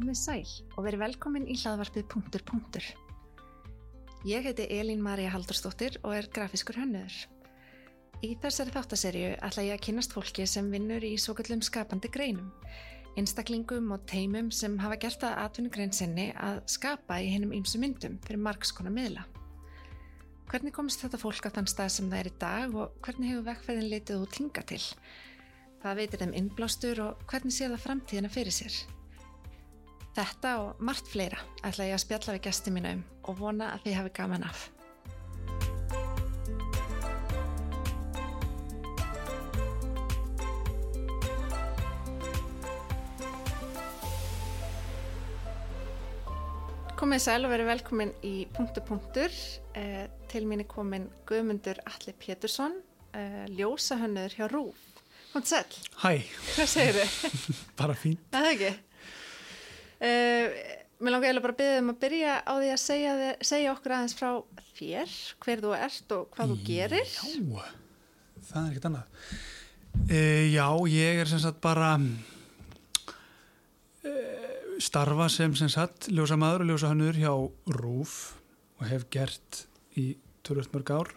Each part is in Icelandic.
komið sæl og verið velkomin í hlaðvarpið punktur punktur. Ég heiti Elín Maria Haldurstóttir og er grafiskur hönnuður. Í þessari þáttaserju ætla ég að kynast fólki sem vinnur í svo kallum skapandi greinum, einstaklingum og teimum sem hafa gert að atvinnugrein sinni að skapa í hennum ýmsu myndum fyrir margskona miðla. Hvernig komst þetta fólk á þann stað sem það er í dag og hvernig hefur vekkferðin litið út hinga til? Hvað veitir þeim innblástur og hvernig sé það framtíðina fyrir sér? Þetta og margt fleira ætla ég að spjalla við gæsti mínu um og vona að þið hafi gaman af. Komið sæl og verið velkomin í punktu punktur. Eh, til mín er komin Guðmundur Alli Pétursson, eh, ljósahönnur hjá Rúf. Komt sæl. Hæ. Hvað segir þið? bara fín. Það er ekki. Uh, mér langar eiginlega bara að byggja um að byrja á því að segja, þér, segja okkur aðeins frá þér, hver þú ert og hvað þú gerir. Já, það er ekkert annað. Uh, já, ég er sem sagt bara uh, starfa sem sem sagt ljósa maður og ljósa hannur hjá RÚF og hef gert í törlust mörg ár.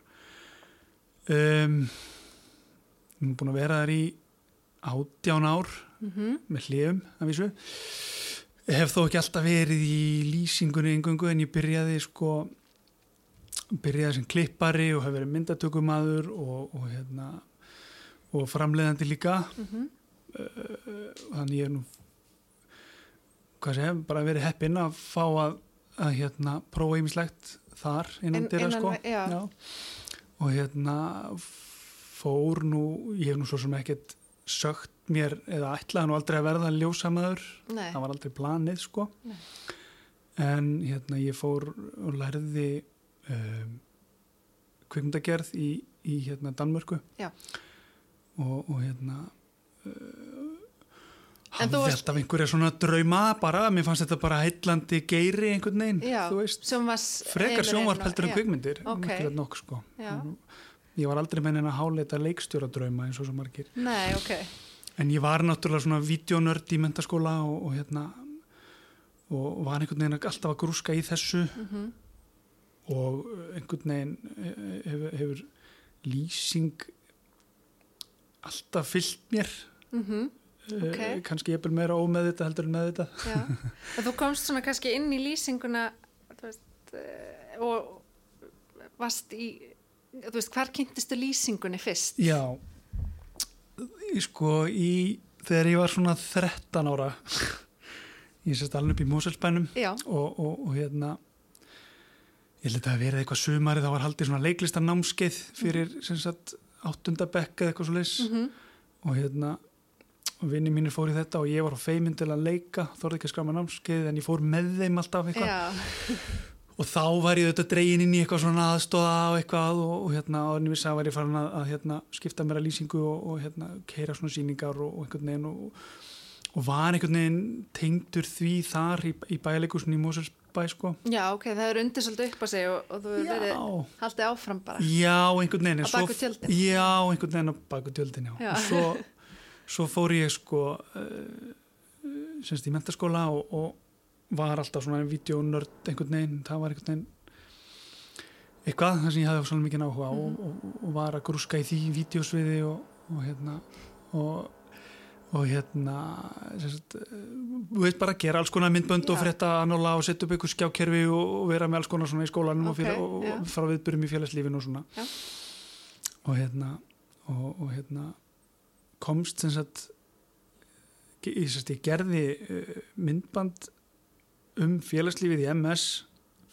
Um, ég er búin að vera þar í átján ár Mm -hmm. með hljum af þessu hef þó ekki alltaf verið í lýsingunni engungu en ég byrjaði sko byrjaði sem klippari og hef verið myndatökumadur og, og hérna og framleiðandi líka Mm -hmm. þannig ég er nú hvað sem, bara verið heppinn að fá að, að hérna prófa ýmislegt þar innan innan sko ve- já. og hérna fór nú, ég hef nú svo sem ekkert sögt mér eða ætlaði nú aldrei að verða ljósamaður. Nei, það var aldrei planið sko. Nei. en hérna ég fór og lærði um, kvikmyndagerð í, í hérna Danmörku. Já. og, og hérna uh, hafði varst- alltaf einhverja svona drauma bara, mér fannst þetta bara heillandi geiri einhvern veginn, já, þú veist. frekar sjónvarp heldur en kvikmyndir Ok. mikilvægt nokk sko. Já. Ég var aldrei með henni að háleita leikstjóra drauma eins og svo margir Nei, ok. En ég var náttúrulega svona videonörd í mentaskóla og, og hérna og var einhvern veginn alltaf að grúska í þessu Mm og einhvern veginn eh, hefur, hefur lýsing alltaf fyllt mér Mm Ok. okay. kannski ég er meira ómeð þetta heldur en með þetta þú komst svona kannski inn í lýsinguna veist, og varst í, þú veist, hvar kynntistu lýsingunni fyrst? Já sko í þegar ég var svona 13 ára ég sérst alveg upp í Moselsbænum og, og, og hérna ég held að það verið eitthvað sumari þá var haldið svona leiklistarnámskeið fyrir sem sagt áttundabekk eða eitthvað svo leis mm og hérna vinni mínir fór í þetta og ég var á feiminn til að leika þorði ekki að skama námskeið en ég fór með þeim alltaf eitthvað. Já, og þá var ég auðvitað dregin inn í eitthvað svona aðstóða og eitthvað og, og hérna og vissi að var ég farin að, að hérna, skipta mér að lýsingu og, og hérna keira svona síningar og, og einhvern veginn og, og var einhvern veginn tengdur því þar í, í bæleikusinu í Moselsbæ sko já, ok, það er undir svolítið upp á sig og, og þú hefur verið haldið áfram bara. já, einhvern veginn Á en svo- bak við tjöldin? Já, einhvern veginn á baku tjöldin, já, Já. Og svo, svo fór ég sko uh, semst í mentaskóla og, og var alltaf svona videonörd einhvern veginn, það var einhvern veginn eitthvað, það sem ég hafði svona mikið áhuga á og, og, og var að grúska í því videosviði og, og hérna og og hérna sagt, þú veist bara að gera alls konar myndbönd og Já. frétta anóla og setja upp einhver skjákerfi og, og vera með alls konar svona í skólanum og, Ok, fyrir, og, og fara viðbyrjum í félagslífinu og svona Já. og hérna og, og hérna komst sem sagt ég, ég gerði uh, myndband um félagslífið í MS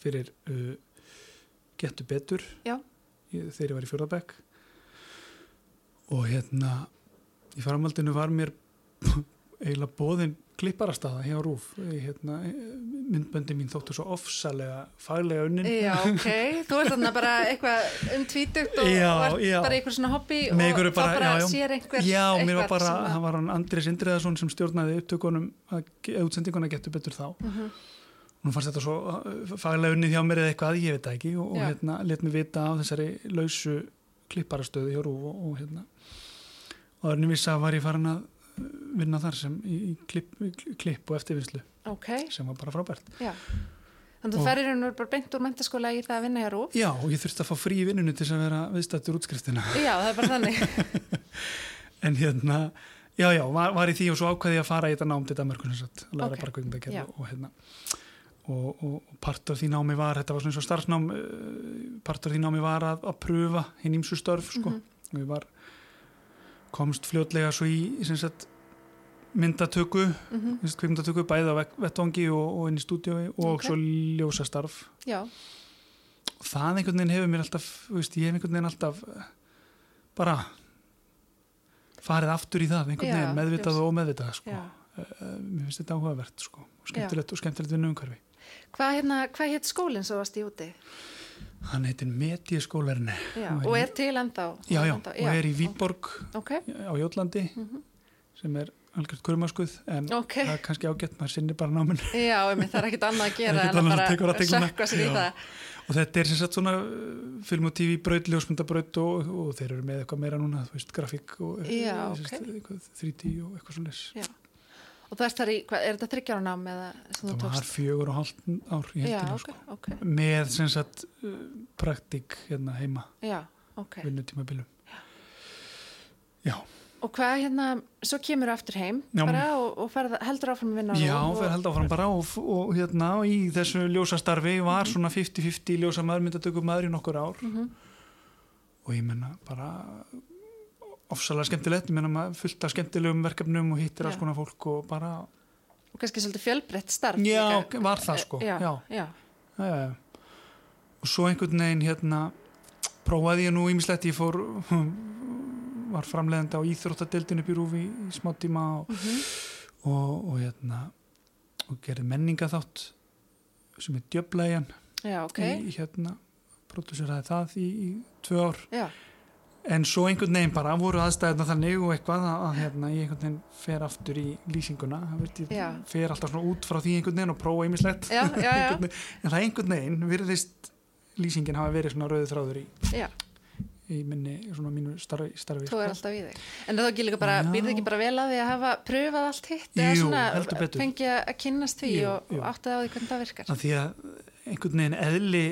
fyrir uh, Gettu betur Já. þegar ég var í fjórðabekk og hérna í faramaldinu var mér eiginlega bóðin klipparastaða hjá Rúf hérna, myndböndi mín þóttu svo ofsalega faglega unnin. Já, ok, þú ert þarna bara eitthvað um tvítugt og Já, ert já. bara eitthvað svona hobby Með og þá bara- bara já, sér einhver Já, mér var bara, það var hann Andris Indriðarsson sem stjórnaði upptökunum útsendinguna getur betur þá. Mhm. nú fannst þetta svo uh, faglega unnið hjá mér eða eitthvað, ég veit það ekki. Og, og hérna, let mér vita á þessari lausu klipparastöðu hjá Rúf og, og hérna. Og þannig vissi að var ég farin að uh, vinna þar sem í, í klipp, í klipp og eftirvinnslu ok, sem var bara frábært. já. Þannig að þú ferir hérna bara beint úr mentaskóla í það að vinna hjá Rúf. Já, og ég þurfti að fá frí í vinnunni til að vera viðstættur útskriftina. Já, það er bara þannig. En hérna, já, já, var, var í því og svo ákveði ég að fara í þetta nám til Danmarkun að læra bara já. og, hérna og, og, og part af því námi var, þetta var svona eins og starfsnám uh, part af því námi var að, að pröfa hinn ímsu störf, sko Mhm. og ég var komst fljótlega svo í, í sagt myndatöku, mm kveikmyndatöku bæði á vettvangi og, og inn í stúdíói og Ok. svo ljósastarf Já, og það einhvern veginn hefur mér alltaf veist, ég hef einhvern veginn alltaf eh, bara farið aftur í það einhvern Já, veginn, meðvitað og ómeðvitað sko. já. uh, mér finnst þetta áhugavert sko. og skemmtilegt og skemmtilegt vinnu umhverfi Hvað hérna, hvað hétt skólinn svo varst í úti? Hann heitir Medíaskólarni Já, Og er til ennþá? já, já, ennþá, og er í Výborg Ok, á Jótlandi Mhm. sem er algjört kurmaskuð en ok. það er kannski ágætt, maður sinnir bara náminn Já, einmitt, það er ekkert annað að gera en að bara sökka sér í Já. það. og þetta er sem sagt svona uh, film og tv braut, ljósmyndabraut og, og þeir eru með eitthvað meira núna, þú veist, grafík og eh, Já, sem sagt, ok. eitthvað 3D og eitthvað svona Já. Og það er þar í, hvað, er þetta þryggjára nám eða sem þú það var tókst? fjögur og hálft ár í Já, heldina ok, sko. ok. með sem sagt praktík hérna heima, Já, ok. vinnutímabilum já, Og hvað hérna, svo kemur aftur heim Já. bara og, og ferð, heldur áfram að vinna á já, RÚV fyrir og, held áfram bara og, og hérna og í þessu ljósastarfi var Mhm. svona 50-50 ljósa maður myndatökum maður í nokkur ár Mhm. og ég menna bara ofsalega skemmtilegt, ég menna maður fullt af skemmtilegum verkefnum og hittir alls konar fólk og bara, og kannski svolítið fjölbreytt starf. já, líka. var það sko Já, já, já. og svo einhvern veginn hérna prófaði ég nú ímislegt, ég fór var framleiðandi á íþróttadeildinu upp í smá tíma og, Mhm. og, og hérna og gerði menningaþátt sem er djöblegjan Já, ok. í hérna próduseraði það í, í tvö ár Já, en svo einhvern veginn bara voru aðstæðina þannig og eitthvað að, hérna, ég einhvern veginn fer aftur í lýsinguna fer alltaf svona út frá því einhvern veginn og prófa veginn- en það einhvern veginn virðist lýsingin hafa verið svona rauðu þráður í, já. í minni svona mínu starfi, Þú er alltaf í þig. En ekki líka bara, Já. býrði ekki bara vel að því að hafa pröfað allt hitt eða Jú, svona fengið að kynnast því Jú, og, og áttið á því hvernig það virkar. að því að einhvern veginn eðli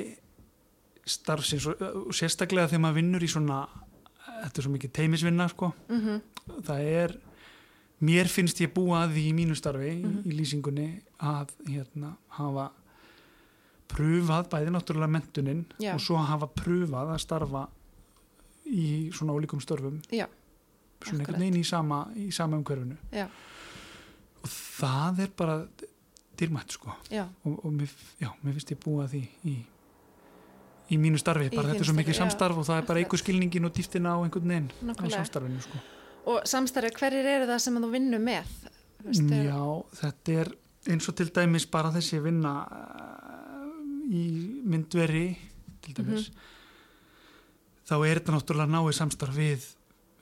starfsins og sérstaklega þegar maður vinnur í svona þetta er svo mikið teimisvinna sko. Mm það er mér finnst ég búa að því í mínu starfi Mhm. í, í lýsingunni að hérna hafa pröfað bæði náttúrulega mentunin Já. og svo hafa pröfað að starfa í svona ólíkum störfum. Já, svona einhvern veginn í sama, í sama umhverfinu. Já, og það er bara dýrmætt sko. Og, og mér, já, mér finnst ég búa að því í, í mínu starfi, Í bara þetta er svo mikið samstarf og það er bara einhver skilningin og dýftina á einhvern veginn á samstarfinu sko. Og samstarfi, hverjir eru það sem þú vinnur með? Veist, þegar- Já, þetta er eins og til dæmis bara þessi vinna uh, í myndveri til dæmis Mhm. þá er þetta náttúrulega náið samstarf við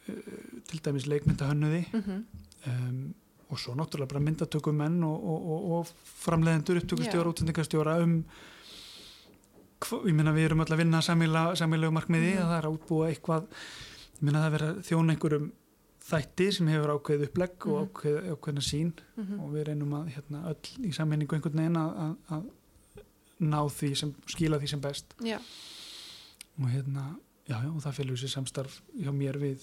uh, til dæmis leikmyndahönnuði Mhm, um, og svo náttúrulega bara myndatökumenn og, og, og, og framleiðendur, upptökustjóra, útsendingastjóra um ég meina við erum öll að vinna samilegu markmiði Mhm. að það er að útbúa eitthvað ég meina það er verið að þjóna einhverjum þætti sem hefur ákveðið upplegg og Mhm. ákveð, ákveðna sín mhm. og við reynum að hérna, öll í sammenningu einhvern veginn að, að, að ná því sem, skila því sem best Já, og hérna, já, já, og það félur sér samstarf hjá mér við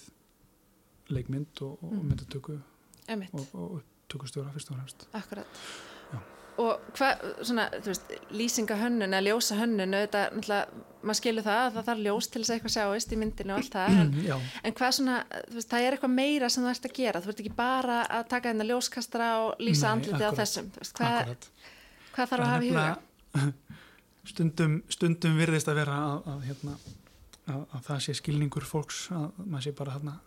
leikmynd og, og Mhm. myndatöku emitt, og, og upptökustjóra fyrst og fremst akkurat. Og hvað, svona, þú veist, lýsinga hönnun eða ljósa hönnun, auðvitað, náttúrulega, maður skilur það að það þarf ljós til þess að eitthvað sjáist í myndinu og allt það, en, já, en hvað svona, þú veist, það er eitthvað meira sem þú ert að gera, þú ert ekki bara að taka þennan ljóskastara og lýsa andliti á þessum, þú veist, hvað, hvað þarf að hafa í huga? stundum, stundum virðist að vera að, að, hérna, að, að það sé skilningur fólks að maður sé bara hérna,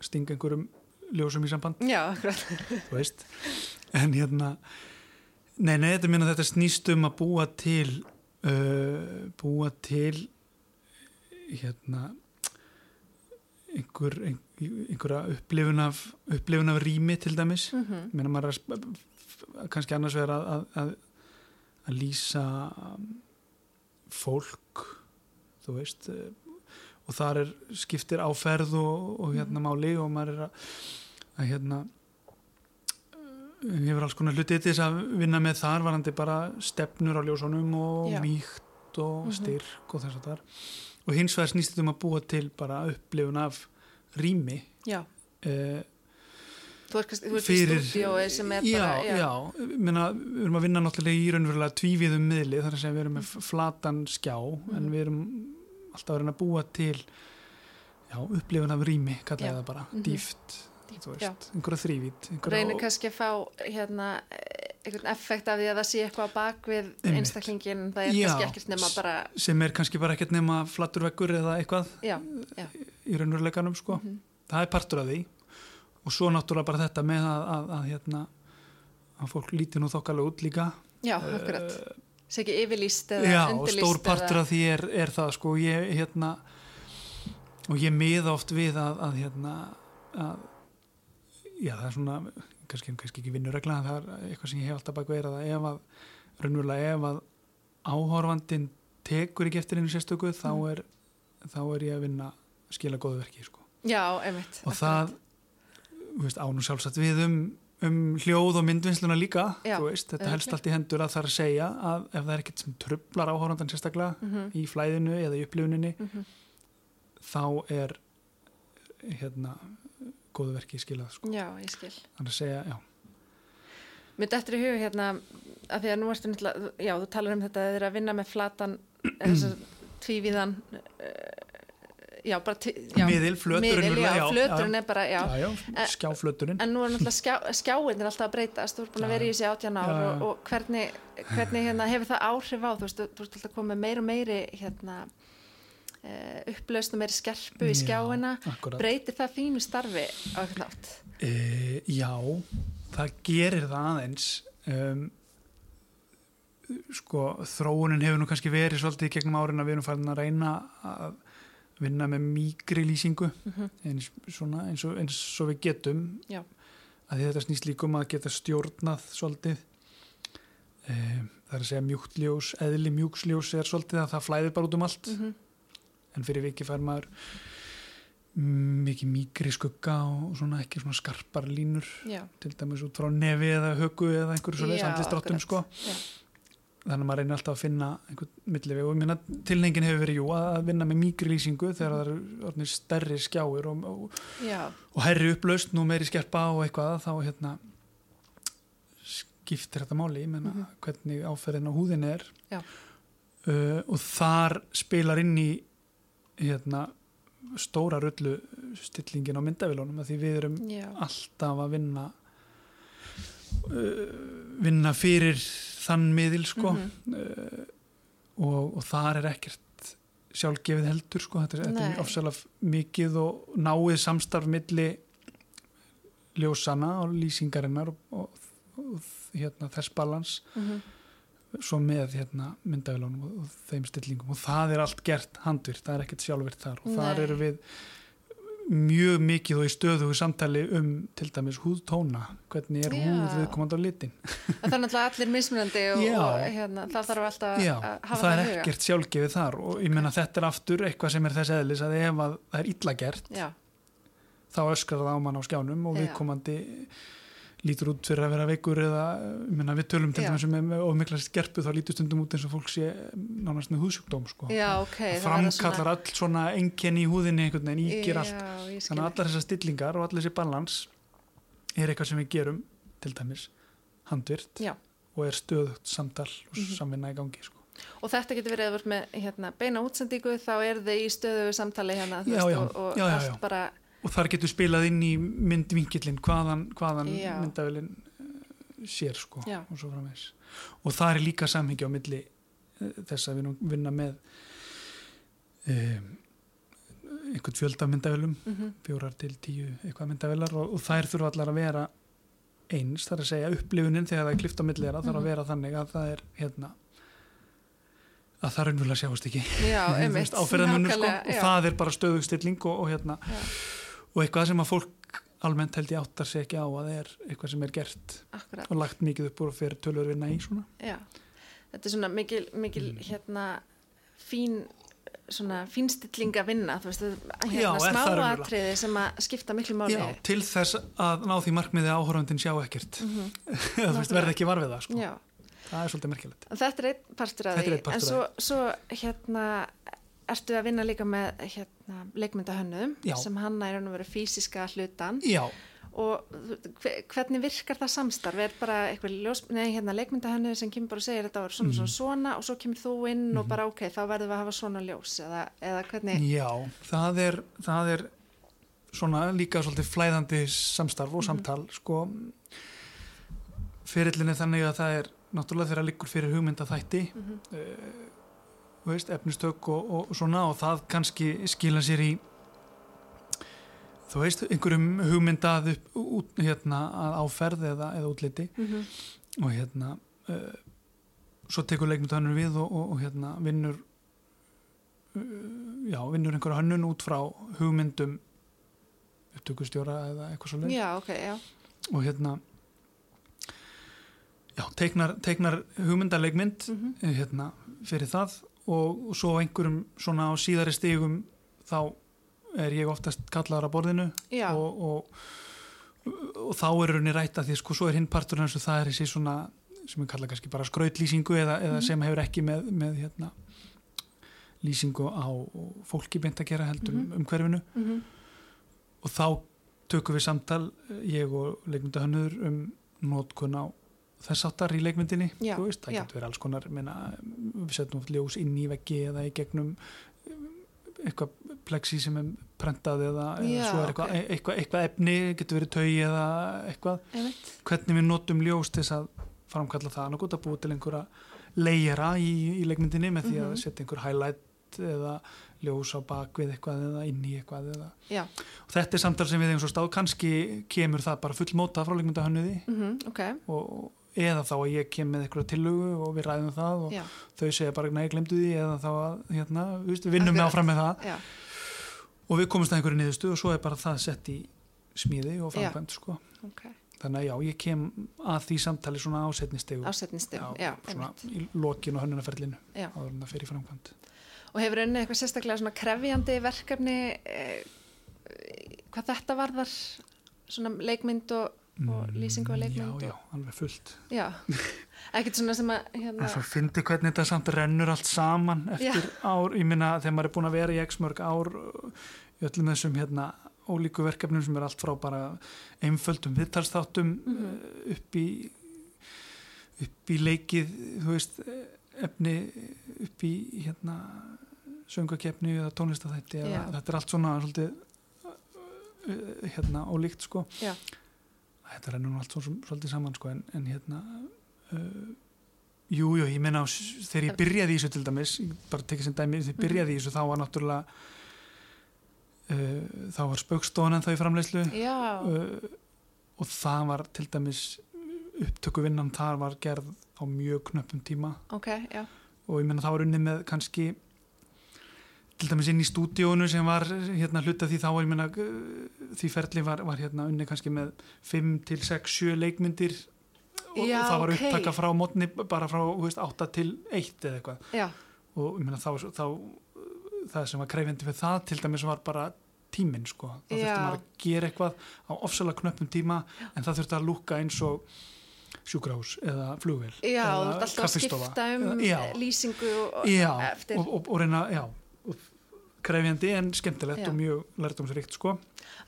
stinga einhverjum ljósum í samband. Já, akkurat, þú veist. En hérna nei, nei, þetta minna þetta snýst um að búa til uh, búa til hérna einhver, einhver einhverja upplifun af upplifun af rými til dæmis. Mhm, minna maður að kannski annars vera að, að, að, lýsa um, fólk þú veist eh, og þar er skiptir áferð og, og hérna máli og maður er að, að hérna hefur alls konar hluti til þess að vinna með þar varandi bara stefnur á ljósunum og Já. mýkt og Mhm. styrk og þess að þar og hins vegar snýst þetta um að búa til bara upplifun af rými já, uh, þú ert, kannski- þú ert fyrir er já, já, Minna, við erum að vinna náttúrulega í raunverulega tvíviðum miðli þar að segja við erum með f- flatan skjá en Mhm. við erum alltaf að reyna að búa til já, upplifun af rými kallaði það bara, Mhm. dýft Einhverja þrývít reynir og- kannski að fá hérna eh, einhvern effekt af því að það sé eitthvað bak við einstaklingin, það er Já. kannski ekkert nema bara, sem er kannski bara ekkert nema flattur vekkur eða eitthvað já, já í raunveruleikanum sko. mhm. það er partur af því og svo náttúrulega bara þetta með að, að, að, hérna, að fólk líti nú þokkalega út líka já, akkurat, Eh, sé ekki yfirlýst eða já, og undirlýst stór partur eða, af því er, er það sko, ég hérna og ég miða oft við að, að hérna að, já það er svona kannski, kannski ekki vinnuregla en það er eitthvað sem ég hef alltaf bak veira það ef að raunverulega ef að áhorfandin tekur ekki eftir einu sérstöku þá Mhm. er þá er ég að vinna skila góðu verki sko já, einmitt og það veist, ánum sjálfsagt við um, um hljóð og myndvinnsluna líka veist, þetta helst allt í hendur að það er að segja að ef það er ekkert sem trublar áhórandan sérstaklega mm í flæðinu eða í upplifuninni -hmm. þá er hérna góðu verki skilað sko. já, ég skil. Þannig að segja, já, Mér dettur í hug hérna að því að nú ertu náttúrulega, já þú talar um þetta er að vinna með flatan tvívíðan uh, já bara tí, já, miðil, flöturinn miðil, já, já, flöturinn er bara, já, skjáflöturinn. en nú er náttúrulega skjá, skjáin er alltaf að breytast, þú ert búin að vera í þessi átján ár og, og hvernig, hvernig hérna, hefur það áhrif á, þú veist, þú þú ert alltaf með meira og meiri hérna uh, upplausn og meiri skerpu í Já, skjáina breytir það þínu starfi á eitthvað nátt E, já, það gerir það aðeins. Um, sko þróunin hefur nú kannski verið svolítið í gegnum árin að við erum farin að reyna að vinna með mýgri lýsingu mm eins, svona, eins, og, eins og við getum. Já. að þetta snýst líka um að geta stjórnað svolítið. Um, það er að segja mjúktljós eðli mjúksljós er svolítið að það flæðir bara út um allt. -hmm. En fyrir viki fær maður mm, mikið mýgri skugga og svona ekki svona skarpar línur já, til dæmis út frá nefi eða högu eða einhverju svo leys Já, andlistdráttum akkurat. sko. Já. þannig að maður reynir alltaf að finna einhvern milliveg og minna tilningin hefur verið jú að vinna með mýgri lýsingu þegar það eru orðnir stærri skjáir og, og, og herri upplaust nú meiri skerpa og eitthvað þá hérna skiptir þetta máli, ég menna Mhm. hvernig áferðin á húðin er. Uh, og þar spilar inn í hérna stóra rullu stillingin á myndavélunum að því við erum já, alltaf að vinna uh, vinna fyrir þann miðil sko. Mhm. uh, og, og þar er ekkert sjálfgefið heldur sko. Þetta er, er ofsalega mikið og náið samstarf milli ljósana og lýsingarinnar og, og, og hérna, þess balans. Mhm, svo með hérna, myndavélunum og, og þeim stillingum. Og það er allt gert handvirt, það er ekkert sjálfvirt þar. Og þar Nei. eru við mjög mikið og í stöðugu samtali um til dæmis húðtóna. Hvernig er húð viðkomandi á litin? Það er náttúrulega allir mismunandi og, og hérna, það þarf alltaf Já, að hafa það það er ekkert sjálfgefið þar. Og ég meina þetta er aftur eitthvað sem er þess eðlis að ef að það er illa gert já, þá öskrar það á mann á skjánum og Já. Lítur út fyrir að vera veikur eða meina, við tölum til Já. dæmis um með ofmikla skerpu þá lítur stundum út eins og fólk sé nánast með húðsjúkdóm sko. já, ok það framkallar öll svona enkenni í húðinni einhvern veginn, ígir allt þannig að allar þessar stillingar og allir þessi balans er eitthvað sem við gerum til dæmis handvirt Já. og er stöðugt samtal og Mhm. samvinna í gangi sko. og þetta getur verið að vera með hérna, beina útsendingu þá er þið í stöðu samtali hérna, Já, veist, já, og, og allt bara og þar getur spilað inn í myndvinkillin hvaðan, hvaðan Já. myndavélin eh, sér sko Já. og svo framvegs og það er líka samhengi á milli eh, þess að við nú vinna með um, einhvern fjölda myndavélum mm fjórar til tíu eitthvað myndavélar og, og þær þurfa allar að vera eins, þar að segja upplifunin þegar það er klift á milli þeirra þarf Mhm. að vera þannig að það er hérna að það raunverulega sjáast ekki já, einmitt veist, áferðarmunur sko, og það er bara stöðugstilling og, og hérna Já. Og eitthvað sem að fólk almennt held ég áttar sig ekki á að það er eitthvað sem er gert Akkurat, og lagt mikið upp úr og fyrir tölur vinna í svona. Já. Þetta er svona mikil, mikil Mm. hérna fín svona fínstilling að vinna, þú veist, hérna smáatriði sem að skipta miklu máli. Já, til þess að ná því markmiði að áhorfandin sjá ekkert. Þú veist, verði ekki varfið það sko. Það er svolítið merkilegt. Þetta er einn partur af því, en svo, svo hérna ertu að vinna líka með hérna, leikmyndahönnum sem hanna er að vera fysiska hlutan Já, og hvernig virkar það samstarf? Er bara eitthvað ljós, nei, hérna, leikmyndahönnu sem kemur bara og segir þetta var svona, Mhm. svona, og svo kemur þú inn og bara ok, þá verðum við að hafa svona ljós eða, eða hvernig, já, það er það er svona líka svolítið flæðandi samstarf Mhm. og samtal sko fyrirlinni þannig að það er náttúrulega þegar liggur fyrir hugmynda þætti Mhm. þú veist, efnistök og, og svona og það kannski skila sér í þú veist, einhverjum hugmyndað upp, út, hérna, áferð eða, eða útliti Mhm. og hérna uh, svo tekur leikmyndahönnur við og, og, og hérna vinnur uh, já, vinnur einhverja hönnun út frá hugmyndum upptökustjóra eða eitthvað svo leið já, ok, já, og hérna já, teiknar, teiknar hugmyndaleikmynd Mhm. eh, hérna, fyrir það og, svo einhverjum svona á síðari stigum þá er ég oftast kallaður að borðinu og, og, og þá er rauninni rætt að því sko svo er hinn partur eins og það er þessi svona sem við kalla kannski bara skrautlýsingu eða, eða Mhm. sem hefur ekki með, með hérna, lýsingu á fólki beint að gera heldur Mhm. um, um hverfinu mhm, og þá tökum við samtal ég og leikmyndahönnur um nótkun á þess áttar í leikmyndinni Já, þú veist, það getur verið alls konar minna, við setjum ljós inn í veggi eða í gegnum eh, eitthvað plexi sem er prentað eða, eða svo er eitthvað, ok. eitthvað, eitthvað efni getur verið taugi eða eitthvað. Einmitt, hvernig við notum ljós til þess að framkalla það, nokkuð að búið til einhverja leigera í, í leikmyndinni með því að Mhm. setja einhver highlight eða ljós á bakvið eitthvað eða inn í eitthvað eða og þetta er samtal sem við eigum svo stáð kannski kemur það bara fullmóta frá leikmyndahönnuði. Mhm, ok, og eða þá að ég kem með eitthvað tillugu og við ræðum það og já, þau segja bara nei, glemdu því eða þá að hérna, við, veist, við vinnum með Akkurat. áfram með það. Já, og við komumst að einhverju niðurstu og svo er bara það sett í smíði og framkvæmt sko. ok, þannig að já, ég kem að því samtali svona ásetnistegu svona í lokin og hönnunaferlinu áður en það fer í framkvæmt Og hefur unnið eitthvað sérstaklega svona krefjandi verkefni eh, hvað þetta varðar svona leikmynd og, og lýsingu og leikmynd Mm, já, já, alveg fullt já. ekkert svona sem að hérna, En svo fyndi hvernig þetta samt rennur allt saman eftir ár, ég minna þegar maður er búin að vera í x mörg ár uh, í öllum þessum hérna ólíku verkefnum sem er allt frá bara einföldum viðtalsþáttum Mhm. uh, upp í upp í leikið þú veist, efni upp í hérna söngakefni eða Já. þetta er allt svona svolítið uh, hérna ólíkt sko Já. Þetta rennur allt svo, svolítið saman sko en, en hérna uh, jú, jú, ég meina á þegar ég byrjaði í þessu til dæmis bara tekið sem dæmi, þegar ég byrjaði í þessu þá var náttúrulega uh, þá var spaukstofan en þá í framleiðslu. Já, uh, og það var til dæmis upptökuvinnan þar var gerð á mjög knöppum tíma. Ok, já. Og ég meina það var unnið með kannski til dæmis inn í stúdíónu sem var hérna hluta því þá var ég meina uh, því ferli var, var hérna unnið kannski með 5 til 6, 7 leikmyndir og, Já, og það var ok. upptaka frá mótni bara frá veist, 8 til 1 eða eitthvað já, og ég meina þá, þá það sem var krefjandi fyrir það til dæmis var bara tíminn sko þá þurfti Já. maður að gera eitthvað á ofsalega knöppum tíma en það þurfti að lúka eins og sjúkrahús eða flugvél já, eða kaffistofa. um já, lýsingu og, já, og, og, og reyna já, krefjandi en skemmtilegt Já. og mjög lærdomsrikt sko.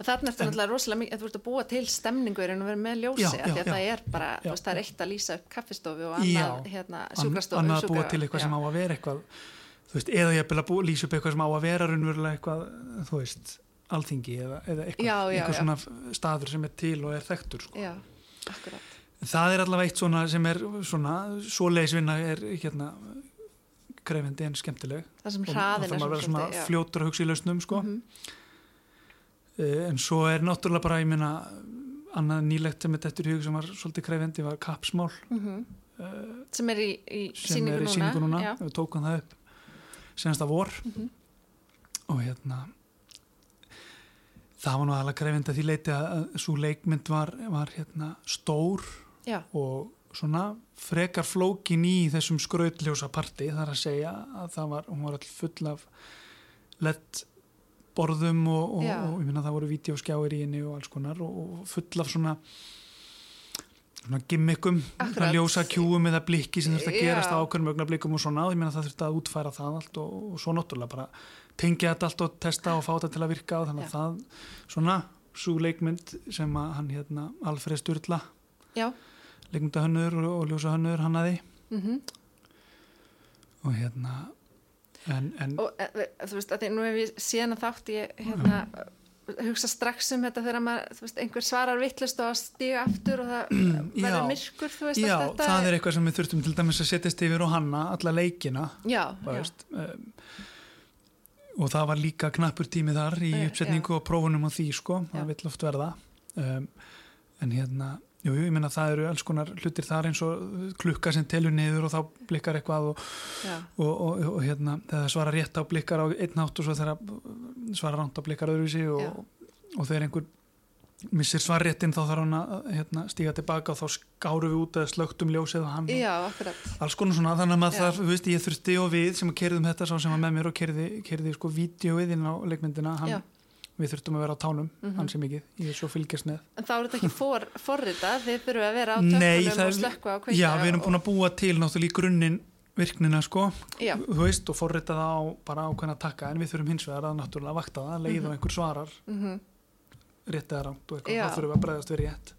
Þarna eftir náttúrulega rosalega mikið þú ert að búa til stemningu er að vera með ljósi Já, já, að það er bara, veist, það er eitt að lýsa upp kaffistofu og annað hérna, sjúkrastofu annað að búa til eitthvað sem á að vera eitthvað þú veist, eða ég að búa, lýsa upp eitthvað sem á að vera raunverulega eitthvað, þú veist alþingi eða, eða eitthvað, eitthvað svona staður sem er til og er þekktur sko. það er allavega eitt svona sem er svona, svoleiðisvinna er hérna krefindi en skemmtileg það sem hraðin það maður vera svona já. fljótur að hugsa í lausnum sko. Mhm. Eh, en svo er náttúrulega bara, ég meina annað nýlegt sem er þetta í hug sem var svolítið krefindi var kapsmál uh, sem er í, í sem er í núna, síningu núna við tókum það upp senast að vor Mhm. og hérna það var nú aðalega krefindi að því leiti að svo leikmynd var, var hérna stór já, og svona frekar flókin í þessum skrautljósa parti þar að segja að það var, hún var all full af lett borðum og, og, og ég minna það voru vídeoskjáir í henni og alls konar og, og full af svona svona gimmickum, svona ljósa kjúum eða blikki sem þurft að gerast á ákveðnum augnablikum og svona ég meina það þurft að útfæra það allt og, og svo náttúrulega bara tengja þetta allt og testa og fá þetta til að virka og þannig að það svona svo leikmynd sem að hann hérna Alfred Sturla Já, leikmyndahönnur og, og ljósa hönnur hannaði. Mhm. Og hérna en, en og e, e, þú veist, að því nú hef ég síðan að þátt ég hérna, hugsa strax um þetta þegar maður, þú veist, einhver svarar vittlust og stíga aftur og það verður myrkur, þú veist, já, þetta það er eitthvað sem við þurftum til dæmis að setjast yfir og hanna alla leikina já, þú já, veist, um, og það var líka knappur tími þar í Eh, uppsetningu og prófunum á því sko, það vill oft verða. Um, en hérna jú, jú, ég meina það eru alls konar hlutir þar eins og klukka sem telur niður og þá blikkar eitthvað og, og, og, og hérna, það svara rétt á blikkar á einn nátt og svo þegar svara ránt á blikkar öðruvísi og, og þegar einhver missir svarréttin þá þarf hann að hérna, stíga tilbaka og þá skáru við út eða slögtum ljósið og hann já, alls konar svona, þannig að maður þarf, þú veist, ég þurfti og við sem kerðum þetta sá sem var með mér og kerði, kerði sko vídeoið inn á leikmyndina, Já. Við þurftum að vera á tánum, Mhm. hann sem mikið, ég er svo fylgjast með. en þá er þetta ekki for, forrita þið þurfum að vera á tökkunum það og slökkva og kveika Já, við erum og- búin að búa til náttúrulega í grunninn virknina sko, já, þú veist, og forrita það á bara ákveðna takka, en við þurfum hins vegar að náttúrulega vakta það, leið og Mhm. einhver svarar mhm, rétt eða rámt og eitthvað, þá þurfum við að bregðast við rétt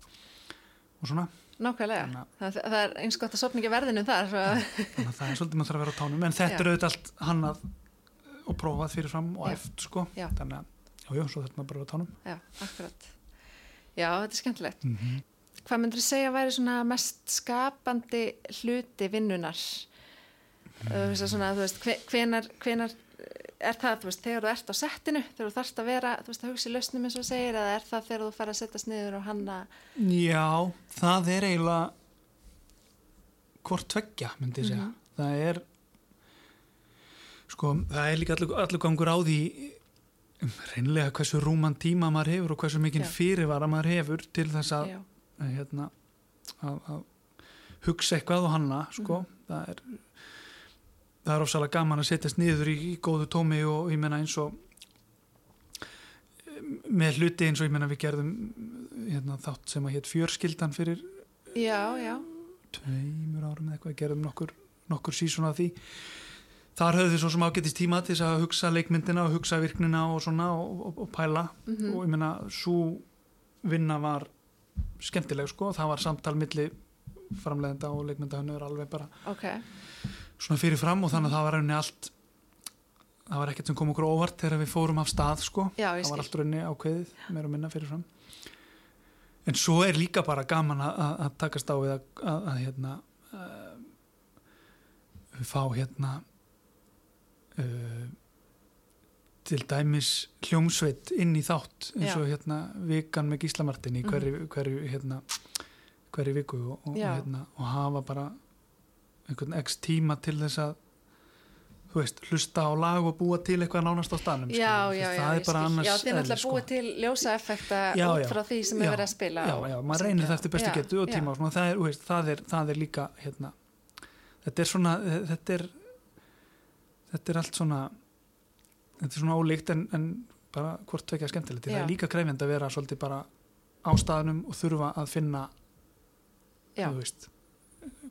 og svona, nákvæmlega það, það er eins gott að sopna ekki verðinu þar svo, að- þannig að það er svolítið maður þarf að vera á tánum, en þetta Já. er auðvitað allt hannað og prófað fyrir fram og Já. eft sko, þannig að, já, já, svo þurfum maður bara á tánum. já, akkurat já, þetta er skemmtilegt Mm -hmm. hvað myndur þú segja að væri svona mest skapandi hluti vinnunar mm. svona, þú veist, hve- hvenar, hvenar er það, þú veist, þegar þú ert á settinu þegar þú þarfst að vera, þú veist, að hugsa í lausnum eins og segir, eða er það þegar þú fara að setjast niður og hanna, Já, það er eiginlega hvort tveggja, myndi ég segja. Mhm. Það er sko, það er líka allur, gangur á því reynlega hversu rúman tíma maður hefur og hversu mikinn fyrirvara maður hefur til þess að, hérna, að, að hugsa eitthvað og hanna, sko. Mhm. Það er það er ofsalega gaman að setjast niður í, í góðu tómi og ég menna eins og með hluti eins og ég menna við gerðum hérna, þátt sem að hétt fjörskildan fyrir já, já, tveimur árum eða eitthvað, gerðum nokkur, nokkur sísón af því þar höfðu við svo sem ágætist tíma til að hugsa leikmyndina og hugsa virknina og svona og, og, og pæla. Mhm, og ég meina svo vinna var skemmtileg sko, það var samtal milli framleiðenda og leikmyndahönnur alveg bara ok, svona fyrir fram og þannig að það var rauninni allt það var ekkert sem kom okkur óvart þegar við fórum af stað sko. Já, það var allt rauninni ákveðið meira og minna fyrir fram en svo er líka bara gaman að, að, að takast á við að, að, að hérna uh, fá hérna uh, til dæmis hljómsveit inn í þátt eins og hérna vikan með Gíslamartin í Mhm. hverju, hverju hérna hverju viku og, og, hérna, og hafa bara einhvern x tíma til þess að þú veist, hlusta á lag og búa til eitthvað nánast á stanum já, já, já, það er bara skil. annars já, þið er eðli, náttúrulega búið til ljósa effekta Já, út já. frá því sem er verið að spila já, já, maður reynir það eftir bestu getu og já. tíma og það, er, veist, það, er, það er líka hérna, þetta er svona þetta er þetta er allt svona þetta er svona ólíkt en, en bara hvort tvekja skemmtilegt, það er líka krefjandi að vera svolítið bara á staðnum og þurfa að finna Já. þú veist,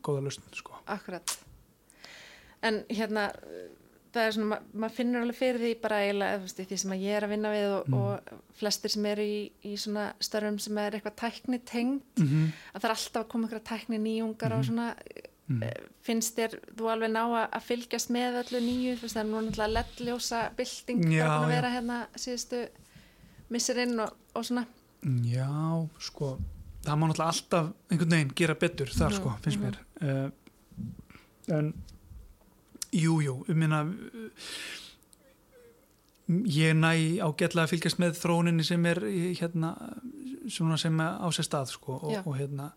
góða lausn sko. Akkurat. En hérna, það er svona, ma maður finnur alveg fyrir því bara eiginlega, þú veist, í því sem að ég er að vinna við og, Mm. og flestir sem eru í, í svona störfum sem er eitthvað tækni tengd, mm -hmm. að það er alltaf að koma eitthvað tækni nýjungar og Mhm. svona, mm. finnst þér þú alveg ná að, fylgjast með öllu nýju, þú veist, það er nú náttúrulega ledljósa bylting Já, að já. vera hérna síðustu misserinn og, og svona, Já, sko það má náttúrulega alltaf einhvern veginn gera betur þar Mhm, sko, finnst mhm. mér uh, en jú, jú, ég minna ég næ ágætlega að fylgjast með þróuninni sem er hérna, svona sem á sér stað sko, og, Já. og hérna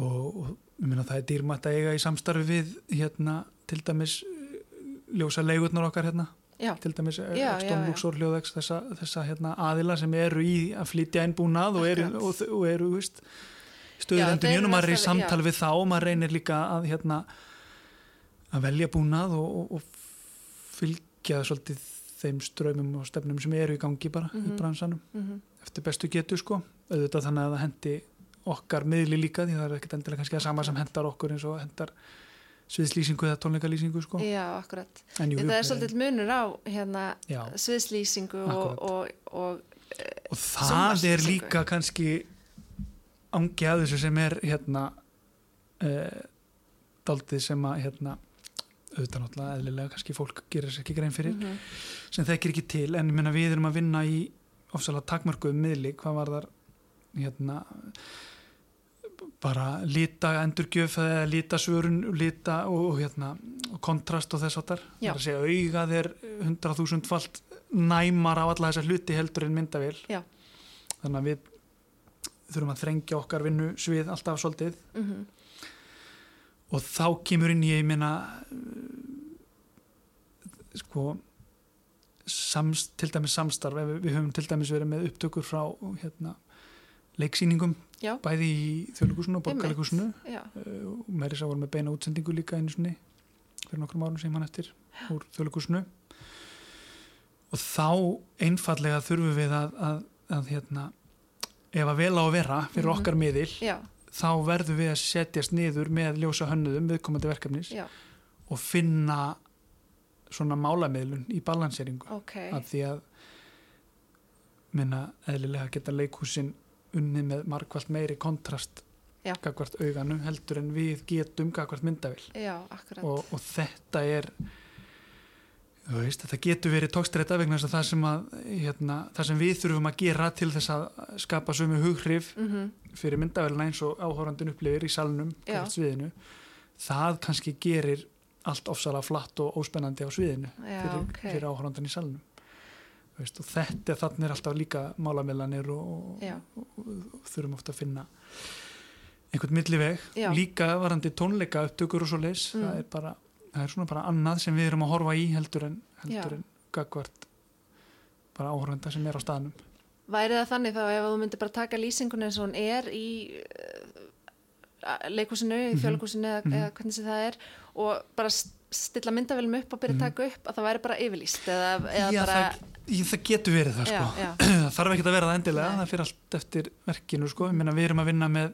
og, minna það er dýrmætt að eiga í samstarfi við hérna, til dæmis ljósa leigurnar okkar hérna já, til dæmis Exton já. Luxor hljóðex þessa, þessa hérna, aðila sem eru í að flytja innbúnað og eru, og, og eru veist, stöðundin þeir og maður er í samtal já. við þá og maður reynir líka að, hérna, að velja búnað og, og, og fylgja svolítið þeim ströymum og stefnum sem eru í gangi bara í Mhm. bransanum mhm, eftir bestu getu sko auðvitað þannig að það hendi okkar miðli líka því það er ekkert endilega kannski að sama sem hendar okkur eins og hendar sviðslýsingu eða tónleikalýsingu sko. Já, akkurat. En jú, það er svolítið munur á hérna sviðslýsingu og, og, og og það er líka kannski angi að þessu sem er hérna uh, daldið sem að hérna auðvitað náttúrulega eðlilega kannski fólk gerir sér ekki grein fyrir mhm, sem þekkir ekki til. En ég meina við erum að vinna í ofsalega takmörkuðum miðli hvað var þar hérna bara lita endurgjöf eða lita svörun lita og, og hérna og kontrast og þess áttar Já. það er að segja augað er 100.000 falt næmar á alla þessa hluti heldur en myndavél Já. þannig að við þurfum að þrengja okkar vinnu svið alltaf svolítið mhm, og þá kemur inn í ég uh, sko sams, til dæmis samstarf við, við höfum til dæmis verið með upptökur frá hérna, leiksýningum Já. bæði í þjóðleikusinu og uh, og þess að voru með beina útsendingu líka einu sinni fyrir nokkrum árum sem hann eftir úr þjóðleikusinu og þá einfallega þurfum við að, að, að hérna ef að vel á að vera fyrir Mhm. okkar miðil já, þá verðum við að setjast niður með ljósa hönnuðum viðkomandi verkefnis já, og finna svona málamiðlun í balanseringu. Ok. Af því að minna eðlilega geta leikhúsin unnið með margvalt meiri kontrast gagvart auganu heldur en við getum gagvart myndavill já, og, og þetta er þú veist, þetta getur verið tókstræta vegna þess að það sem að hérna, það sem við þurfum að gera til þess að skapa sömu hughrif mhm, fyrir myndavælina eins og áhórandin upplifir í salnum hvert sviðinu það kannski gerir allt ofsalega flatt og óspennandi á sviðinu já, fyrir, ok. fyrir áhórandan í salnum Veist, og þetta þannig er alltaf líka málamilanir og, og, og, og þurfum ofta að finna einhvern milliveg líka varandi tónleika upptökur og svo leis Mm. það er bara það er svona bara annað sem við erum að horfa í heldur en, heldur Já. en gagvart bara áhóranda sem er á staðnum Væri það þannig þá ef þú myndir bara taka lýsingun eins og hún er í uh, leikúsinu, í Mhm. fjölkúsinu eða, Mhm. eða hvernig sem það er og bara st- stilla myndavélum upp og byrja að Mhm. taka upp að það væri bara yfirlýst eða, eða Já, bara það, það getur verið það já, sko já, það þarf ekki að vera það endilega, Nei. það fyrir allt eftir verkinu sko, meina við erum að vinna með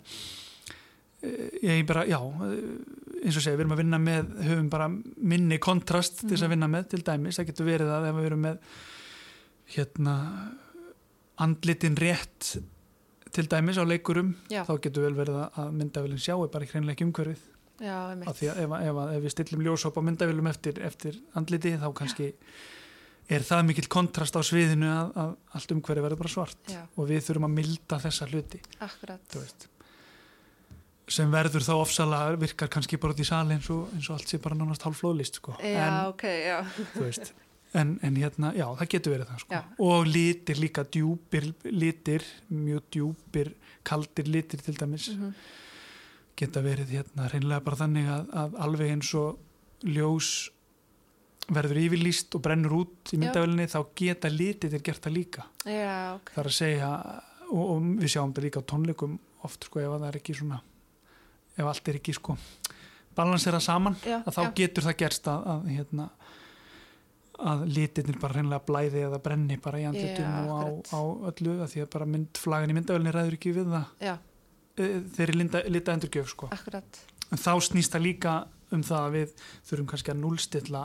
eh, ég bara, já eh, eins og segja, við erum að vinna með höfum bara minni kontrast til þess að Mhm. vinna með til dæmis, það getur verið að ef við erum með hérna andlitin rétt til dæmis á leikurum, Já. þá getur vel verið að- myndavélinn sjáu bara í hreinleik umhverfið já, ef, ef, ef við stillum ljósop á myndavélum eftir, eftir andliti þá kannski er það mikill kontrast á sviðinu að, að allt umhverfið verður bara svart já, og við þurfum að milda þessa hluti. Sem verður þá ofsalega virkar kannski bara út í sali eins og, eins og allt sé bara nánast hálflóðlist sko. já, en, ok, já, þú veist, en, en hérna, já, það getur verið það sko. Og litir líka djúpir litir, mjög djúpir kaldir litir til dæmis mhm, geta verið hérna reynilega bara þannig að, að alveg eins og ljós verður yfirlýst og brennur út í myndavelinni þá geta litir gert það líka. Já, ok. Það er að segja og, og við sjáum þetta líka á tónleikum oft sko ef að það er ekki svona ef allt er ekki sko balansera saman já, að þá já, getur það gerst að, að hérna að litirnir bara hreinlega blæði eða brenni bara í andlitum Já, og á, á öllu að því að bara myndflagan í myndavelinni ræður ekki við það. Já, e, þeirri linda, lita endurgjöf sko. Akkurat. En þá snýst það líka um það að við þurfum kannski að núlstilla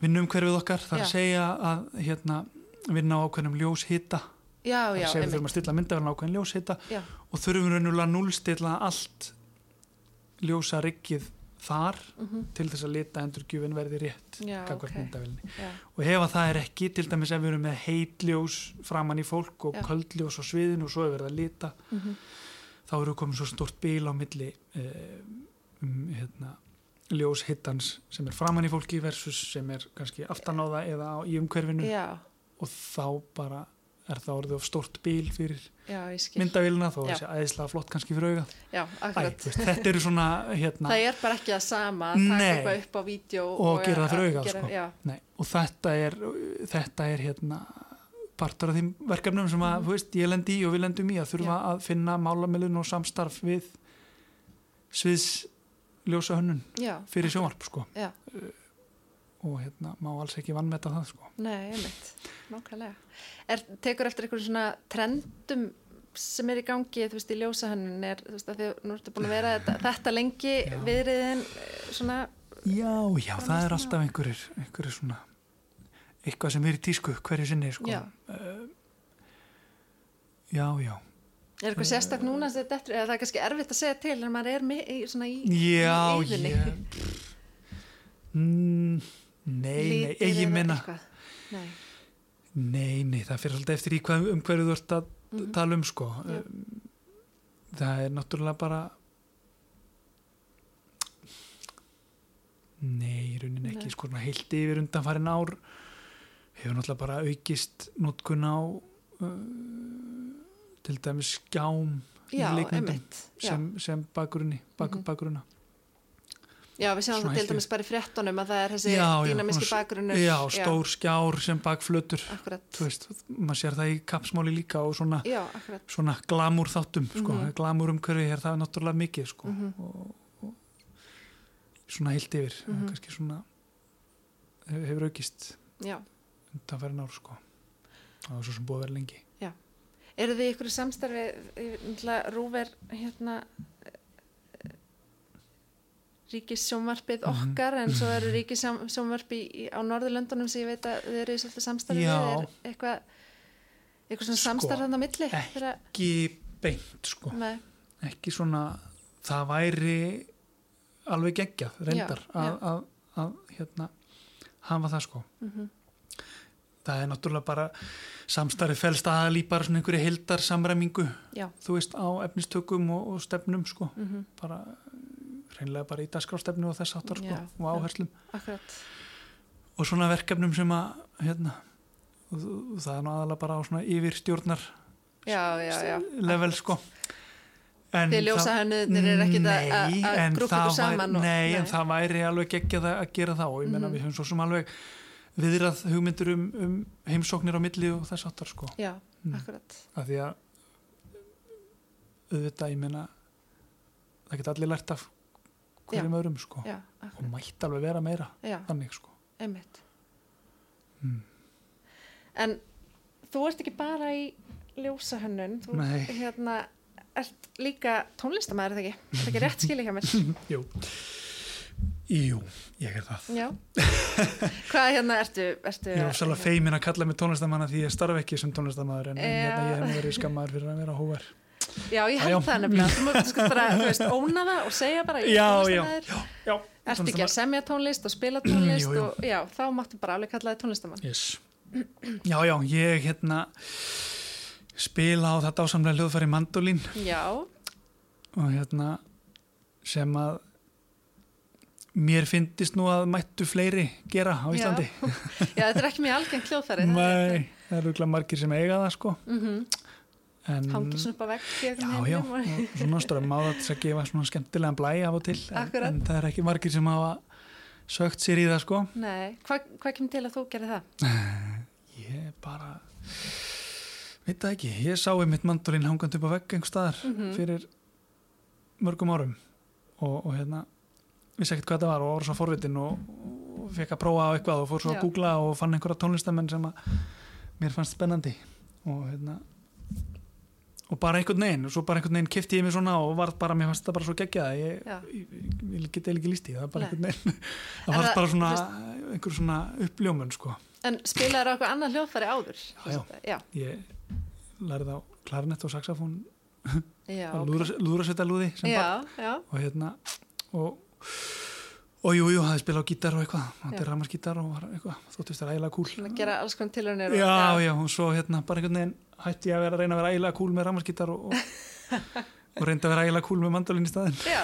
vinnum hverfið okkar það er að segja að hérna, vinna á ákveðnum ljóshita. Já, það er já, að segja við einmitt. þurfum að stilla myndavelin ákveðin ljóshita Já. og þurfum raunulega að núlstilla allt ljósa riggið þar Mhm, til þess að lita endurgjöfin verði rétt já, gagvart ok. myndavelinni já, og ef að það er ekki, til dæmis ef við erum með heitljós framann í fólk og Já. köldljós á sviðinu og svo er verið að lita mhm, þá eru komin svo stort bíl á milli eh, um, hérna, ljós hittans sem er framann í fólki versus sem er kannski aftan á það eða á, í umhverfinu. Já, og þá bara er það orðið of stort bíl fyrir já, þó Já. það sé æðislega flott kannski fyrir auga. Já, Æ, veist, þetta eru svona hérna, það er bara ekki það sama að taka Nei. eitthvað upp á vídeo Og gera það fyrir að augað, gera- sko. og þetta er þetta er hérna partur af þeim verkefnum sem að þú veist, ég lendi í og við lendum í að þurfa að finna málamilun og samstarf við sviðs ljósa hönnun já, fyrir sjónvarp sko já, og hérna má alls ekki vannmeta það sko. Nei, einmitt, nákvæmlega. Er, tekur eftir einhverjum svona trendum sem er í gangi, þú veist, í ljósahönnun er, þú veist, að því nú ertu búin að vera þetta, þetta lengi Já. viðriðin svona, Já, já, það er alltaf einhverjir, einhverjir svona eitthvað sem er í tísku hverju sinni sko. Já. Uh, já, já er eitthvað sérstak núna sem þetta eftir, eða það er kannski erfitt að segja til en maður er í, svona í, Já, í yðinni. ég mm, Nei, nei, ég minna. Nei, Nei, nei, það fyrir alltaf eftir í hvað, um hverju þú ert að Mhm. tala um sko Já. Um, Það er náttúrulega bara Nei, í rauninni Nei. ekki sko heilt yfir undanfarin ár hefur náttúrulega bara aukist notkun á uh, til dæmis skjám í já, leikmyndum einmitt, já. sem, sem bakgrunni bak, Mhm. bakgrunna Já, við Svona það til dæmis bara í fréttunum að það er þessi Já, já, svona- bakgrunnur. Já, stór skjár sem bakflötur Akkurat. þú veist, maður sér það í kapsmáli líka og svona, Já, svona glamúr þáttum sko, Mhm. glamúr umhverfi er það náttúrulega mikið sko, Mhm. og, og svona heilt yfir Mhm. kannski svona hefur aukist Já. undanfærin ár sko það var svo sem búið að vera lengi Eru þið ykkur samstarfi, Rúver, hérna, ríkissjónvarpið Mhm. okkar en svo eru ríkissjónvarpi á Norðurlöndunum sem ég veit að þið eru í svolítið samstarfi Já. við, er eitthvað eitthvað svona Sko, samstarf þannig á milli ekki. beint sko með, ekki svona, það væri alveg geggjað reyndar Já, að, að, að hérna hafa það sko mm það er náttúrulega bara samstarfi felst aðal í bara svona einhverju heildar samræmingu já, þú veist á efnistökum og, og stefnum sko. Mm bara reynlega bara í dagskrástefnu og þess áttar sko Já, og áherslum. akkurat. Og svona verkefnum sem að hérna og, og það er nú aðalega bara á svona yfirstjórnar já, já, já, level sko. En Þið ljósahönnuðirnir eru ekkit að- að- Nei, að en það ykkur saman væri, og- nei, en nei. það væri alveg geggjað að að gera það og ég menna Mhm. við höfum svo sem alveg viðrað hugmyndur um, um heimsóknir á milli og þess áttar sko. Já, Mm. akkurat. Af því að auðvitað ég menna það geta allir lært af hverjum öðrum sko. Já, og mætti alveg vera meira já, þannig sko. Einmitt. Mm. en þú ert ekki bara í ljósahönnun þú Nei. hérna ert líka tónlistamæður er það ekki, er það ekki rétt skilja hjá mér? Jú, Jú, ég er það. Já. Hvað hérna ertu, ertu Ég er ofsalega feimin að kalla mig tónlistamanna því ég starf ekki sem tónlistamæður en, en hérna, ég hef verið skammaður fyrir að vera hóvar já, ég held það nefnilega. Þú mátt sko bara, þú veist, óna það og segja bara ég er Já, já, tónlistarmaður. já ertu ekki að semja tónlist og spila tónlist Jú, jú. og já, þá máttu bara alveg kalla þig tónlistamann yes. Já, já, ég hérna spila á þetta ásamlega hljóðfæri mandolín. Já, og hérna sem að mér finnist nú að mættu fleiri gera á Íslandi. Já, þetta er ekki mjög algengt hljóðfæri Nei, það eru örugglega margir sem eiga það sko. Mm en, hangir svona upp í einhverjum Já, já, og- svona strömm á það til að gefa svona skemmtilegan blæ af og til en, en það er ekki margir sem hafa sögt sér í það sko. Nei, hvað hva kemur til að þú gerir það? Ég bara veit það ekki, ég sá einmitt mandolin hangandi upp á vegg einhver staðar Mhm. fyrir mörgum árum. Og, og hérna vissi ekkert hvað það var og var svo forvitin og, og fekk að prófa á eitthvað og fór svo að googla og fann einhverja tónlistamenn sem að mér fannst spennandi. Og hérna og bara einhvern veginn og svo bara einhvern veginn kifti ég mig svona og var bara, mér fannst það bara svo geggjað ég, ég, ég, ég get eða ekki líst í það bara einhvern veginn það var það- bara svona einhver svona uppljómun sko. En spilaður á eitthvað annað hljóðfæri áður? Já, já. Ég lærði á klarinett og saxofón. Sem barn. já, já, og hérna og, og jú, jú, hafði spilað á gítar og eitthvað Já. þetta er ramarsgítar og eitthvað þóttist það ægilega kúl Svona gera alls konar tilhörnir já, já, og svo hérna bara einhvern veginn hætti ég að vera að reyna að vera ægilega kúl með ramarsgítar og, og, og reyndi að vera ægilega kúl með mandolin í staðin Já,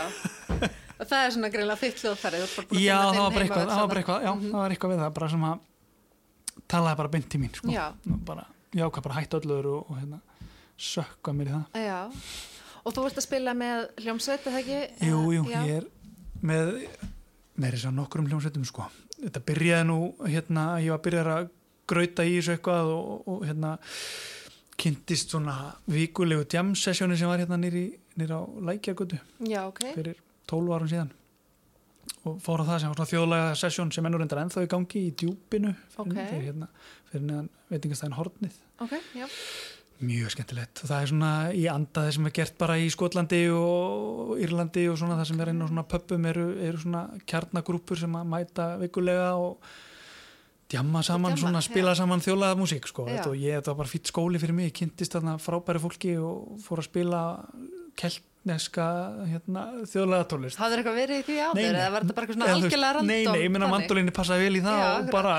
og það er svona greinlega þitt hljóðfæri að já, það var bara eitthvað, það var eitthvað já, Mhm. það var eitthvað við það, bara sem að talaði bara beint í mín, sko Já. Bara, já, og, og hérna það. Já, þú ert að spila með hljómsveit, er það ekki? Jú, jú, já. ég er með með þess að nokkrum hljómsveitum sko. Þetta byrjaði nú hérna, ég var að byrja að grauta í þessu eitthvað og, og, hérna kynntist svona vikulegu jam sessjóni sem var hérna nýri, nýri á Lækjagötu Já, ok, fyrir 12 árum síðan. Og fór á það sem var svona þjóðlega sessjón sem ennur endar ennþá í gangi í djúpinu fyrir, Ok. fyrir, hérna, fyrir neðan veitingastæðin Hornið. Ok, já, mjög skemmtilegt. Og það er svona í andaði sem er gert bara í Skotlandi og Írlandi og svona það sem er inn á svona pöppum eru, eru svona kjarnagrúpur sem að mæta vikulega og djamma saman, djamma, svona spila saman þjóðlega músík sko. Þetta og ég, þetta var bara fýtt skóli fyrir mig, ég kynntist þarna frábæri fólki og fór að spila keltneska hérna, þjóðlega tónlist. Hafður eitthvað verið í því áður Nei, eða var þetta bara eitthvað svona algjörlega random Nei, nei, ég minna þannig? mandolinni passaði vel í það Já, og bara,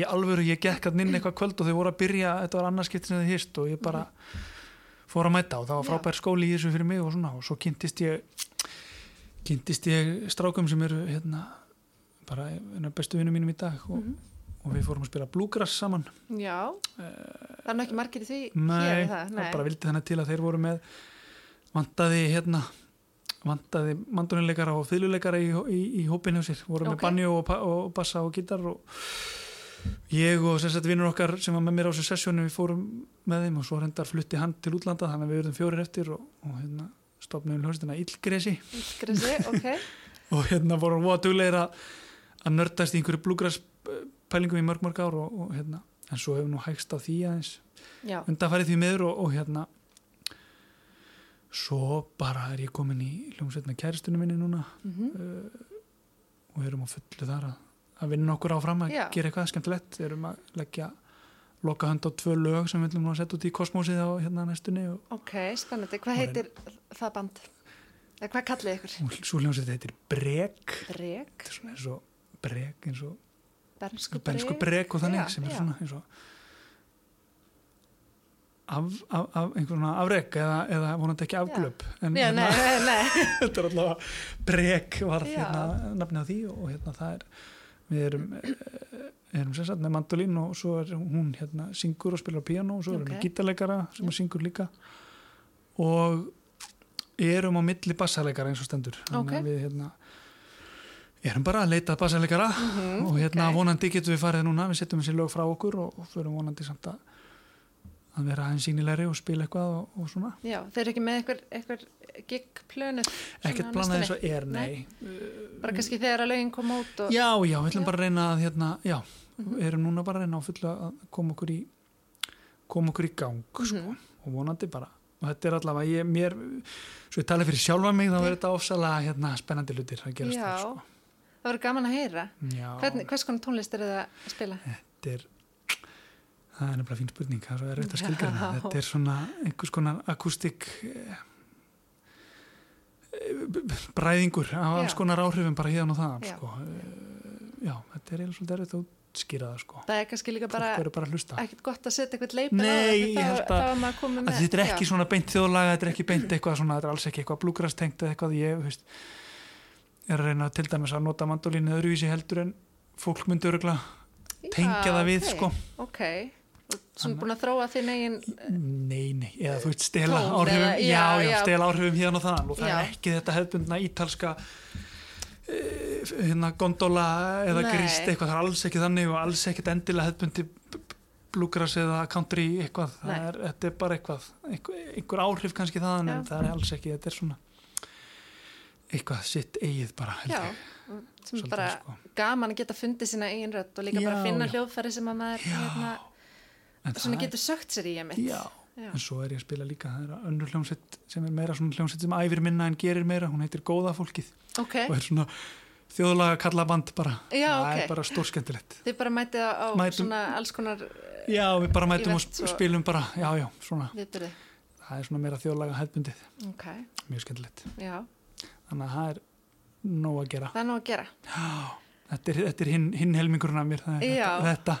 ég alvöru, ég gekk að inn eitthvað kvöld og þau voru að byrja, þetta var annarskipt sem þið hýst og ég bara fór að mæta og það var frábær skóli í þessu fyrir mig og svona og svo kynntist ég kynntist ég strákum sem eru hérna, bara bestu vinnum mínum í dag og, Mhm. og við fórum að spila bluegrass saman. Já, það er nú ekki margir í því Nei, það, bara vildi þannig til að þeir voru með vantaði hérna vantaði mandolinleikara og fylguleikara í, í, í hópinu sér, voru Ok. með banjo og, og bassa og gítar og ég og sem sagt vinnur okkar sem var með mér á þessu sessjónu við fórum með þeim og svo hendar flutti hann til útlanda þannig að við verðum fjórir eftir og, og hérna stopnum hljóðstina Ílgresi Gresi, ok, og hérna vorum við að duglegir að nördast í einhverju blúgras pælingum í mörg mörg ár og, og hérna en svo hefur nú hægst á því aðeins undanfærið því miður og, og hérna svo bara er ég komin í hljómsveit með kæristunum minni núna mhm, uh, og erum á fullu þar að, að vinna okkur áfram að Já. gera eitthvað skemmtilegt erum að leggja loka hönd á tvö lög sem við viljum nú að setja út í kosmósið á hérna næstunni ok, spennandi hvað heitir það band? eða hvað kallið ykkur? svo hljómsveit heitir Brek Brek, þetta er svona eins og Brek eins og bensku Brek og þannig Já, sem er já. svona eins og af, af, af einhver svona afrek eða, eða vonandi ekki afglöp en, já, nei, nei, nei. þetta er alltaf brek var hérna nafnið á því og, hérna það er við erum, eh, erum sagt með mandolín og svo er hún hérna syngur og spilar piano og svo erum við gítarleikara sem er syngur líka. Og erum á milli bassaleikara eins og stendur. Þannig Ok. að við hérna erum bara að leita að bassaleikara Mhm, og hérna ok. vonandi getum við farið núna við setjum þessi lög frá okkur og, og förum vonandi samt að að vera aðeins sínilegri og spila eitthvað og, og svona Já, þeir eru ekki með eitthvað, eitthvað gig-plönuð ekkert planað eins og er, nei, Bara kannski þegar að lögin koma út og... Já, já, við ætlum Já. bara að reyna að hérna, já, Mhm. við erum núna bara að reyna á fullu að koma okkur í koma okkur í gang, sko, Mhm. og vonandi bara og þetta er allavega, ég, mér svo ég tala fyrir sjálfa mig, þá Já. er þetta ofsalega hérna, spennandi hlutir að gerast Já. það, sko Það verður gaman að heyra. Já, Hvernig, hvers konar tónlist er það að spila? þetta er það er nefnilega fín spurning, það er svo erfitt að Já. skilgjörna þetta er svona einhvers konar akústik eh, bræðingur af alls konar áhrifum bara hérna og það, Já. sko Eh, já, þetta er eiginlega svolítið erfitt að útskýra það, sko Það er kannski líka bara bara ekkert gott að setja eitthvað leipin Nei, á held þá, er maður að með. þetta er ekki já. svona beint þjóðlaga þetta er ekki beint eitthvað svona, þetta er alls ekki eitthvað blúgrastengt eða eitthvað ég veist, er að reyna til dæmis að nota mandolínu öðruvísi heldur en fólk örugla tengja það við ok, sko Ok, svona Þannig- búin að þróa þinn eigin, nei, nei, eða þú veist stela Tón áhrifum, eða- já, já, já, stela áhrifum hérna og þann og það Já. er ekki þetta hefðbundna ítalska eh, hérna gondola eða Nei. grist eitthvað, það er alls ekki þannig og alls ekkit endilega hefðbundi blúgras eða country eitthvað, það er, þetta er bara eitthvað einhver, einhver áhrif kannski þaðan en það er alls ekki, þetta er svona eitthvað sitt eigið bara já, sem svolítið, bara sko. gaman að geta fundið sína eigin rödd og líka bara Já, finna já. hljóðfæri sem að maður hérna, en svona getur sögt sér í ég mitt. já, Já. en svo er ég að spila líka það er önnur hljómsveit sem er meira svona hljómsveit sem æfir minna en gerir meira, hún heitir Góða fólkið Ok, og er svona þjóðlaga kalla band bara, Já, það ok. er bara stórskemmtilegt þið bara mætið á, Mætum- svona alls konar já, við bara mætum og og- spilum bara, já, já, svona viðbyrði. það er svona meira þjóðlaga hefðbundið Ok, mjög skemmtilegt, já, þannig að það er nóg að gera það er nú að gera. já, þetta er, þetta er hinn, hinn helmingurinn af mér er Já. þetta, þetta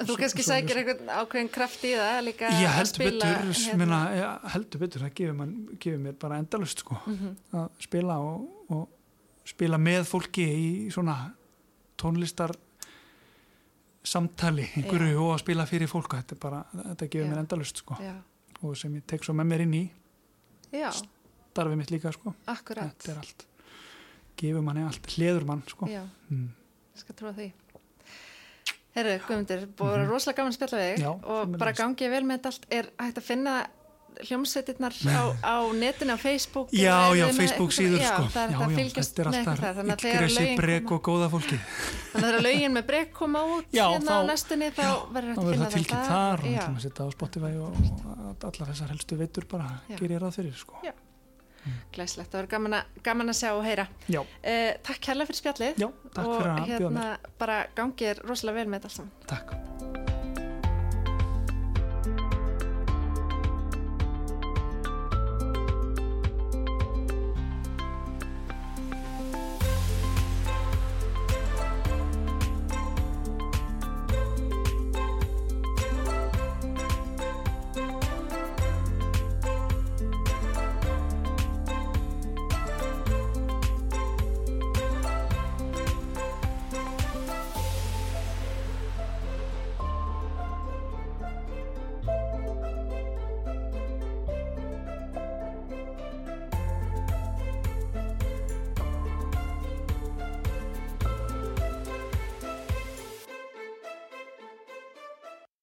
Þú kannski sækir einhvern ákveðin kraft í það líka Já, að spila betur, hérna. minna, ja, heldur betur, það gefur, man, gefur mér bara endalust sko, Mhm. að spila og, og spila með fólki í svona tónlistar samtali einhverju og að spila fyrir fólk þetta, bara, þetta gefur Já. mér endalust sko, Já, og sem ég tek svo með mér inn í já, starfið mitt líka sko, þetta er allt gefur manni allt, hleður mann sko Já, mm. ég skal trúa því. Herru, Guðmundur, búið að vera rosalega gaman að spjalla við þig Mhm. Og bara gangið vel með þetta allt. Er hægt að finna hljómsveitirnar á, á netinu, á Facebook Já, já, Facebook síður já, sko. það er Já, hægt að já, fylgjast þetta er með eitthvað það, þannig að þegar lögin þannig að þegar lögin með brek koma út hérna á næstunni þá verður hægt að finna það tilkynnt þar. og já, ætlum að setja á Spotify og, allar þessar helstu veitur bara gerir ráð fyrir sko Já. glæslegt, það verður gaman, að- gaman að sjá og heyra. Uh, Takk kærlega fyrir spjallið já, og hérna bara gangið er rosalega vel með þetta saman. Takk